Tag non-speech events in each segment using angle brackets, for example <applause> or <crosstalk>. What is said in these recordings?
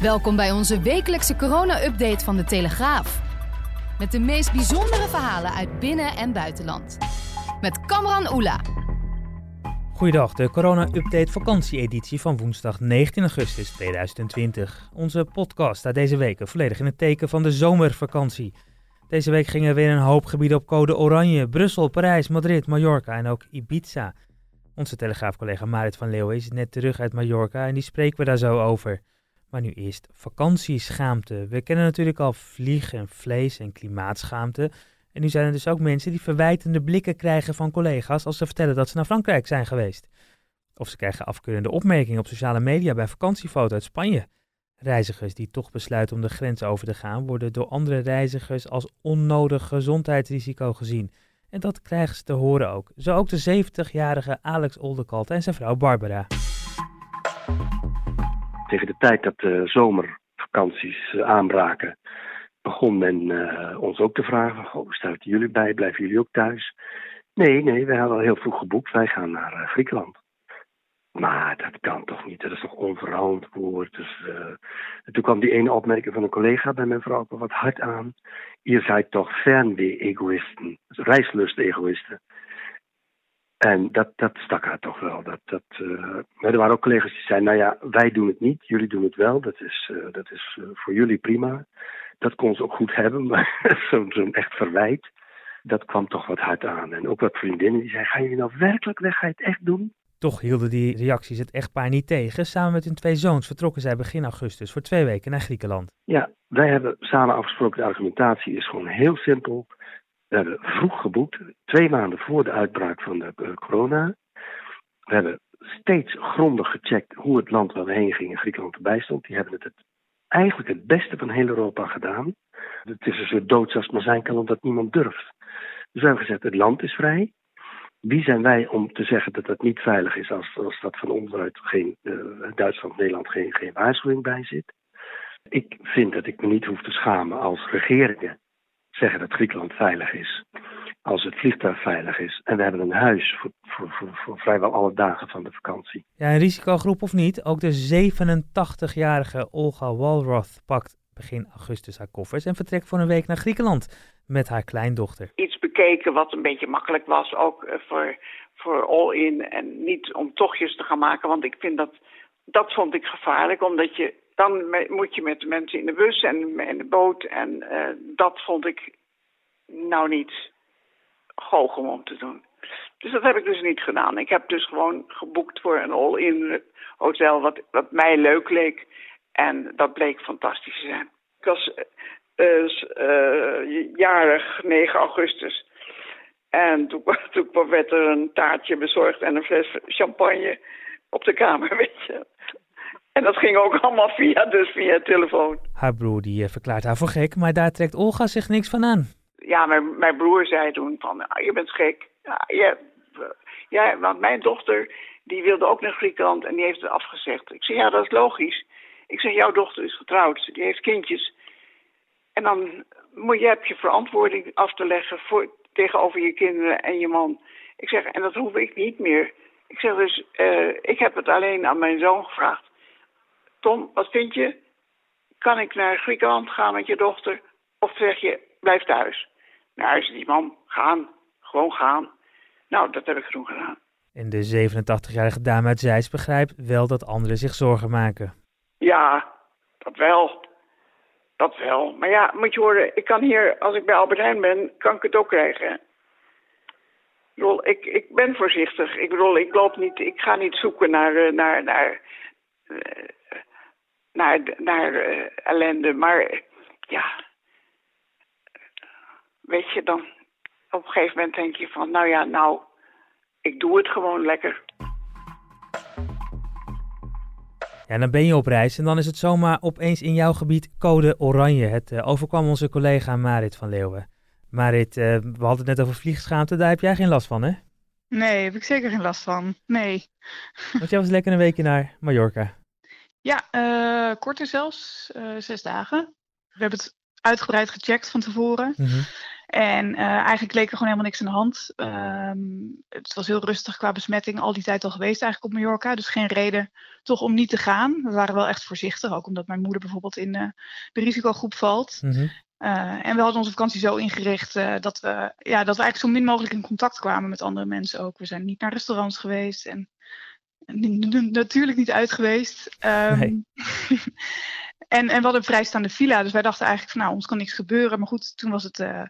Welkom bij onze wekelijkse corona-update van de Telegraaf. Met de meest bijzondere verhalen uit binnen- en buitenland. Met Kamran Oela. Goeiedag, de corona-update vakantieeditie van woensdag 19 augustus 2020. Onze podcast staat deze week volledig in het teken van de zomervakantie. Deze week gingen weer een hoop gebieden op code oranje. Brussel, Parijs, Madrid, Mallorca en ook Ibiza. Onze telegraafcollega Marit van Leeuwen is net terug uit Mallorca en die spreken we daar zo over. Maar nu eerst vakantieschaamte. We kennen natuurlijk al vlieg en vlees en klimaatschaamte. En nu zijn er dus ook mensen die verwijtende blikken krijgen van collega's als ze vertellen dat ze naar Frankrijk zijn geweest. Of ze krijgen afkeurende opmerkingen op sociale media bij vakantiefoto's uit Spanje. Reizigers die toch besluiten om de grens over te gaan, worden door andere reizigers als onnodig gezondheidsrisico gezien. En dat krijgen ze te horen ook. Zo ook de 70-jarige Alex Oldekalt en zijn vrouw Barbara. Tegen de tijd dat de zomervakanties eh, aanbraken, begon men uh, ons ook te vragen: staat jullie bij? Blijven jullie ook thuis? Nee, nee, we hadden al heel vroeg geboekt. Wij gaan naar uh, Griekenland. Maar dat kan toch niet? Dat is toch onverantwoord? Dus, en toen kwam die ene opmerking van een collega bij mijn vrouw wat hard aan. Je zijt toch fernweh-egoïsten, reislust-egoïsten. En dat, dat stak haar toch wel. Dat, dat, uh, maar er waren ook collega's die zeiden: Nou ja, wij doen het niet, jullie doen het wel. Dat is, uh, dat is voor jullie prima. Dat kon ze ook goed hebben, <laughs> maar zo'n zo echt verwijt, dat kwam toch wat hard aan. En ook wat vriendinnen die zeiden: Ga je nou werkelijk weg? Ga je het echt doen? Toch hielden die reacties het echtpaar niet tegen. Samen met hun twee zoons vertrokken zij begin augustus voor twee weken naar Griekenland. Ja, wij hebben samen afgesproken. De argumentatie is gewoon heel simpel. We hebben vroeg geboekt, twee maanden voor de uitbraak van de uh, corona. We hebben steeds grondig gecheckt hoe het land waar we heen gingen, Griekenland, erbij stond. Die hebben het, eigenlijk het beste van heel Europa gedaan. Het is een soort doodsast maar zijn kan omdat niemand durft. Dus we hebben gezegd, het land is vrij. Wie zijn wij om te zeggen dat het niet veilig is als, als dat van onderuit geen, uh, Duitsland, Nederland geen, geen waarschuwing bij zit? Ik vind dat ik me niet hoef te schamen als regeringen zeggen dat Griekenland veilig is. Als het vliegtuig veilig is. En we hebben een huis voor, voor, voor, voor vrijwel alle dagen van de vakantie. Ja, een risicogroep of niet, ook de 87-jarige Olga Walroth pakt begin augustus haar koffers en vertrekt voor een week naar Griekenland met haar kleindochter. Iets bekeken wat een beetje makkelijk was, ook voor, voor all-in en niet om tochtjes te gaan maken, want ik vind dat, dat vond ik gevaarlijk, omdat je dan moet je met de mensen in de bus en in de boot en uh, dat vond ik nou niet goochem om te doen. Dus dat heb ik dus niet gedaan. Ik heb dus gewoon geboekt voor een all-in hotel wat, wat mij leuk leek. En dat bleek fantastisch te zijn. Ik was uh, jarig 9 augustus. En toen, <laughs> toen werd er een taartje bezorgd en een fles champagne op de kamer, <laughs> weet je. En dat ging ook allemaal via, dus via telefoon. Haar broer die verklaart haar voor gek, maar daar trekt Olga zich niks van aan. Ja, mijn, mijn broer zei toen van, ah, je bent gek. Ja, je, ja, want mijn dochter, die wilde ook naar Griekenland en die heeft het afgezegd. Ik zei, ja, dat is logisch. Ik zeg, jouw dochter is getrouwd, die heeft kindjes. En dan moet je, heb je verantwoording af te leggen voor, tegenover je kinderen en je man. Ik zeg, en dat hoef ik niet meer. Ik zeg dus, uh, ik heb het alleen aan mijn zoon gevraagd. Tom, wat vind je? Kan ik naar Griekenland gaan met je dochter? Of zeg je, blijf thuis? Nou, is die man, gaan. Gewoon gaan. Nou, dat heb ik genoeg gedaan. En de 87-jarige dame uit Zeist begrijpt wel dat anderen zich zorgen maken. Ja, dat wel. Dat wel. Maar ja, moet je horen, ik kan hier, als ik bij Albert Heijn ben, kan ik het ook krijgen. Ik bedoel, ik, ik ben voorzichtig. Ik bedoel, ik loop niet, ik ga niet zoeken naar, naar, naar, naar, naar uh, ellende. Maar ja, weet je, dan op een gegeven moment denk je van, nou ja, nou, ik doe het gewoon lekker. Ja, dan ben je op reis en dan is het zomaar opeens in jouw gebied code oranje. Het uh, overkwam onze collega Marit van Leeuwen. Marit, uh, we hadden het net over vliegschaamte, daar heb jij geen last van, hè? Nee, heb ik zeker geen last van. Nee. Want jij was lekker een weekje naar Mallorca. Ja, uh, korter zelfs, zes dagen. We hebben het uitgebreid gecheckt van tevoren. Mm -hmm. En uh, eigenlijk leek er gewoon helemaal niks aan de hand. Um, het was heel rustig qua besmetting, al die tijd al geweest eigenlijk op Mallorca. Dus geen reden toch om niet te gaan. We waren wel echt voorzichtig, ook omdat mijn moeder bijvoorbeeld in de risicogroep valt. Mm -hmm. uh, en we hadden onze vakantie zo ingericht dat, we, ja, dat we eigenlijk zo min mogelijk in contact kwamen met andere mensen ook. We zijn niet naar restaurants geweest en natuurlijk niet uit geweest. Um, nee. <laughs> en, en we hadden een vrijstaande villa, dus wij dachten eigenlijk van nou, ons kan niks gebeuren. Maar goed, toen was het uh,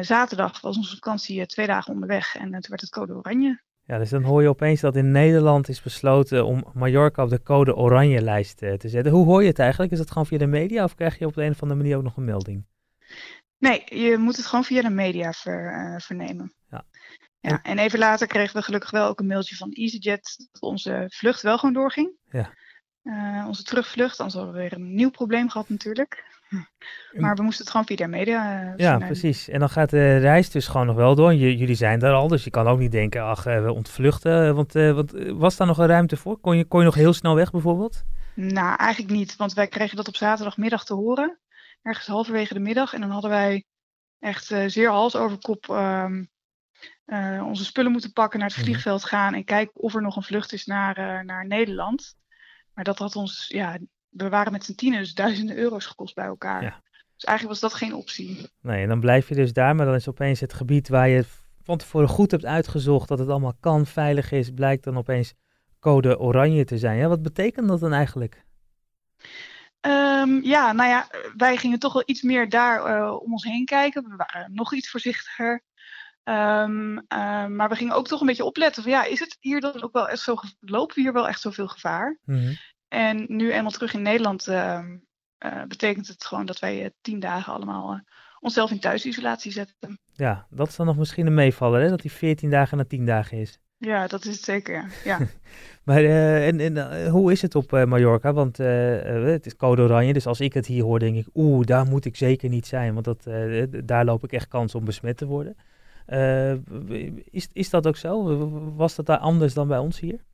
zaterdag was onze vakantie uh, twee dagen onderweg en toen werd het code oranje. Ja, dus dan hoor je opeens dat in Nederland is besloten om Mallorca op de code oranje lijst te zetten. Hoe hoor je het eigenlijk? Is dat gewoon via de media of krijg je op de een of andere manier ook nog een melding? Nee, je moet het gewoon via de media ver, vernemen. Ja. Ja, en even later kregen we gelukkig wel ook een mailtje van EasyJet dat onze vlucht wel gewoon doorging. Ja. Uh, onze terugvlucht, anders hadden we weer een nieuw probleem gehad natuurlijk. Maar we moesten het gewoon via de media uh, Ja, precies. En dan gaat de reis dus gewoon nog wel door. J jullie zijn daar al, dus je kan ook niet denken, ach, uh, we ontvluchten. Want, want was daar nog een ruimte voor? Kon je, kon je nog heel snel weg bijvoorbeeld? Nou, eigenlijk niet. Want wij kregen dat op zaterdagmiddag te horen. Ergens halverwege de middag. En dan hadden wij echt zeer hals over kop um, onze spullen moeten pakken, naar het vliegveld gaan en kijken of er nog een vlucht is naar, naar Nederland. Maar dat had ons, ja, we waren met z'n tienen dus duizenden euro's gekost bij elkaar. Ja. Dus eigenlijk was dat geen optie. Nee, en dan blijf je dus daar, maar dan is opeens het gebied waar je van tevoren goed hebt uitgezocht dat het allemaal kan, veilig is, blijkt dan opeens code oranje te zijn. Ja, wat betekent dat dan eigenlijk? Um, ja, nou ja, wij gingen toch wel iets meer daar uh, om ons heen kijken. We waren nog iets voorzichtiger. Um, uh, maar we gingen ook toch een beetje opletten van ja, is het hier dan ook wel echt zo, lopen we hier wel echt zoveel gevaar? Mm -hmm. En nu eenmaal terug in Nederland uh, uh, betekent het gewoon dat wij tien dagen allemaal onszelf in thuisisolatie zetten. Ja, dat is dan nog misschien een meevaller, hè? dat die 14 dagen naar 10 dagen is. Ja, dat is het zeker. Ja. <laughs> maar en, en hoe is het op Mallorca? Want het is code oranje, dus als ik het hier hoor, denk ik, oeh, daar moet ik zeker niet zijn, want dat, daar loop ik echt kans om besmet te worden. Uh, is, is dat ook zo? Was dat daar anders dan bij ons hier?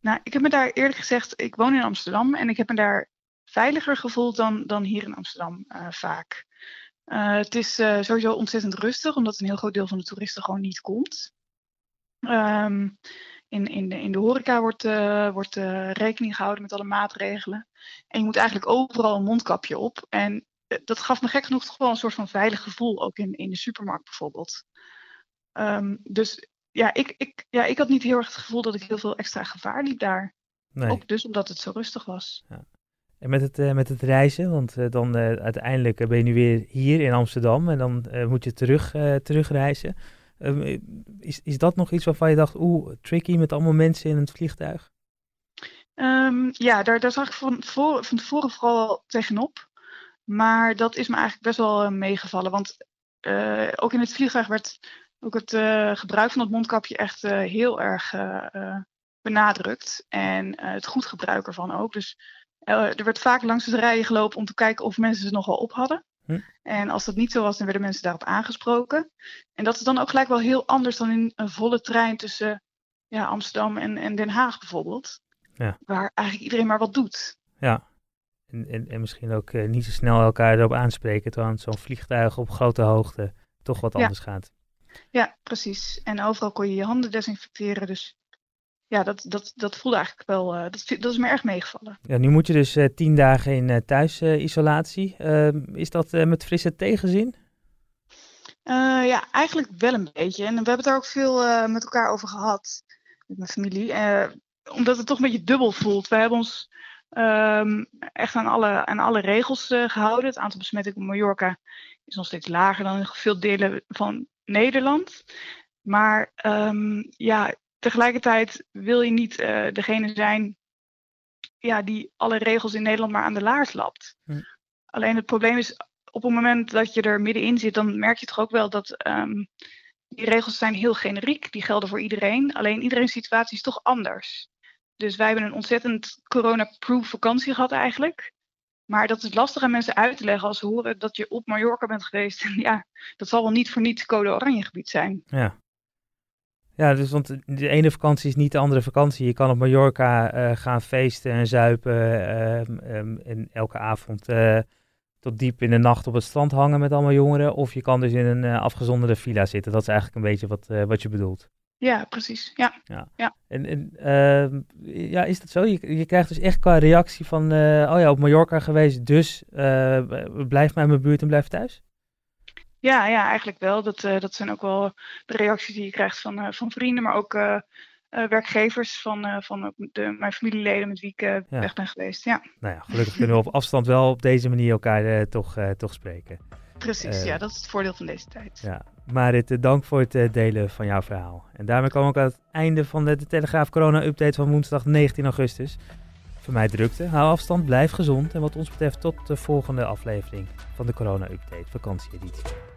Nou, ik heb me daar eerlijk gezegd, ik woon in Amsterdam en ik heb me daar veiliger gevoeld dan, dan hier in Amsterdam uh, vaak. Uh, het is sowieso ontzettend rustig, omdat een heel groot deel van de toeristen gewoon niet komt. Um, in, in, de, in de horeca wordt, wordt rekening gehouden met alle maatregelen. En je moet eigenlijk overal een mondkapje op. En dat gaf me gek genoeg toch wel een soort van veilig gevoel, ook in, in de supermarkt bijvoorbeeld. Um, dus ja ik, ik, ja, ik had niet heel erg het gevoel dat ik heel veel extra gevaar liep daar. Nee. Ook dus omdat het zo rustig was. Ja. En met het, uh, met het reizen, want uh, dan uh, uiteindelijk ben je nu weer hier in Amsterdam en dan moet je terug, terugreizen. Ehm, is, is dat nog iets waarvan je dacht, oeh, tricky met allemaal mensen in het vliegtuig? Um, ja, daar, daar zag ik van, voor, van tevoren vooral tegenop. Maar dat is me eigenlijk best wel meegevallen. Want ook in het vliegtuig werd ook het uh, gebruik van het mondkapje echt uh, heel erg uh, benadrukt. En het goed gebruik ervan ook. Dus er werd vaak langs het rijden gelopen om te kijken of mensen ze nog wel op hadden. Hm. En als dat niet zo was, dan werden mensen daarop aangesproken. En dat is dan ook gelijk wel heel anders dan in een volle trein tussen ja, Amsterdam en, en Den Haag bijvoorbeeld. Ja. Waar eigenlijk iedereen maar wat doet. Ja, en, en, en misschien ook niet zo snel elkaar erop aanspreken, terwijl zo'n vliegtuig op grote hoogte toch wat anders ja. gaat. Ja, precies. En overal kon je je handen desinfecteren. Dus ja, dat, dat, dat voelde eigenlijk wel, uh, dat, dat is me erg meegevallen. Ja, nu moet je dus uh, tien dagen in uh, thuisisolatie. Ehm, is dat met frisse tegenzin? ja, eigenlijk wel een beetje. En we hebben het daar ook veel met elkaar over gehad, met mijn familie. omdat het toch een beetje dubbel voelt. We hebben ons um, echt aan alle, aan alle regels gehouden. Het aantal besmettingen op Mallorca is nog steeds lager dan in veel delen van Nederland. Maar um, ja, tegelijkertijd wil je niet uh, degene zijn ja, die alle regels in Nederland maar aan de laars lapt. Hm. Alleen het probleem is, op het moment dat je er middenin zit, dan merk je toch ook wel dat um, die regels zijn heel generiek. Die gelden voor iedereen. Alleen iedereen's situatie is toch anders. Dus wij hebben een ontzettend corona-proof vakantie gehad eigenlijk. Maar dat is lastig aan mensen uit te leggen als ze horen dat je op Mallorca bent geweest. <laughs> ja, dat zal wel niet voor niets code oranje gebied zijn. Ja. Ja, dus want de ene vakantie is niet de andere vakantie. Je kan op Mallorca uh, gaan feesten en zuipen uh, um, en elke avond uh, tot diep in de nacht op het strand hangen met allemaal jongeren. Of je kan dus in een afgezonderde villa zitten. Dat is eigenlijk een beetje wat, wat je bedoelt. Ja, precies. Ja. ja. ja. En, en ehm, ja, is dat zo? Je, je krijgt dus echt qua reactie van, oh ja, op Mallorca geweest, dus blijf maar in mijn buurt en blijf thuis? Ja, ja, eigenlijk wel. Dat, uh, dat zijn ook wel de reacties die je krijgt van, uh, van vrienden, maar ook uh, werkgevers van, van de, mijn familieleden met wie ik ja. weg ben geweest. Ja. Nou ja, gelukkig kunnen we op afstand wel op deze manier elkaar toch, toch spreken. Precies, ja, dat is het voordeel van deze tijd. Ja. Marit, dank voor het delen van jouw verhaal. En daarmee komen we ook aan het einde van de, de Telegraaf Corona Update van woensdag 19 augustus. Voor mij drukte, hou afstand, blijf gezond en wat ons betreft tot de volgende aflevering van de Corona Update vakantieeditie.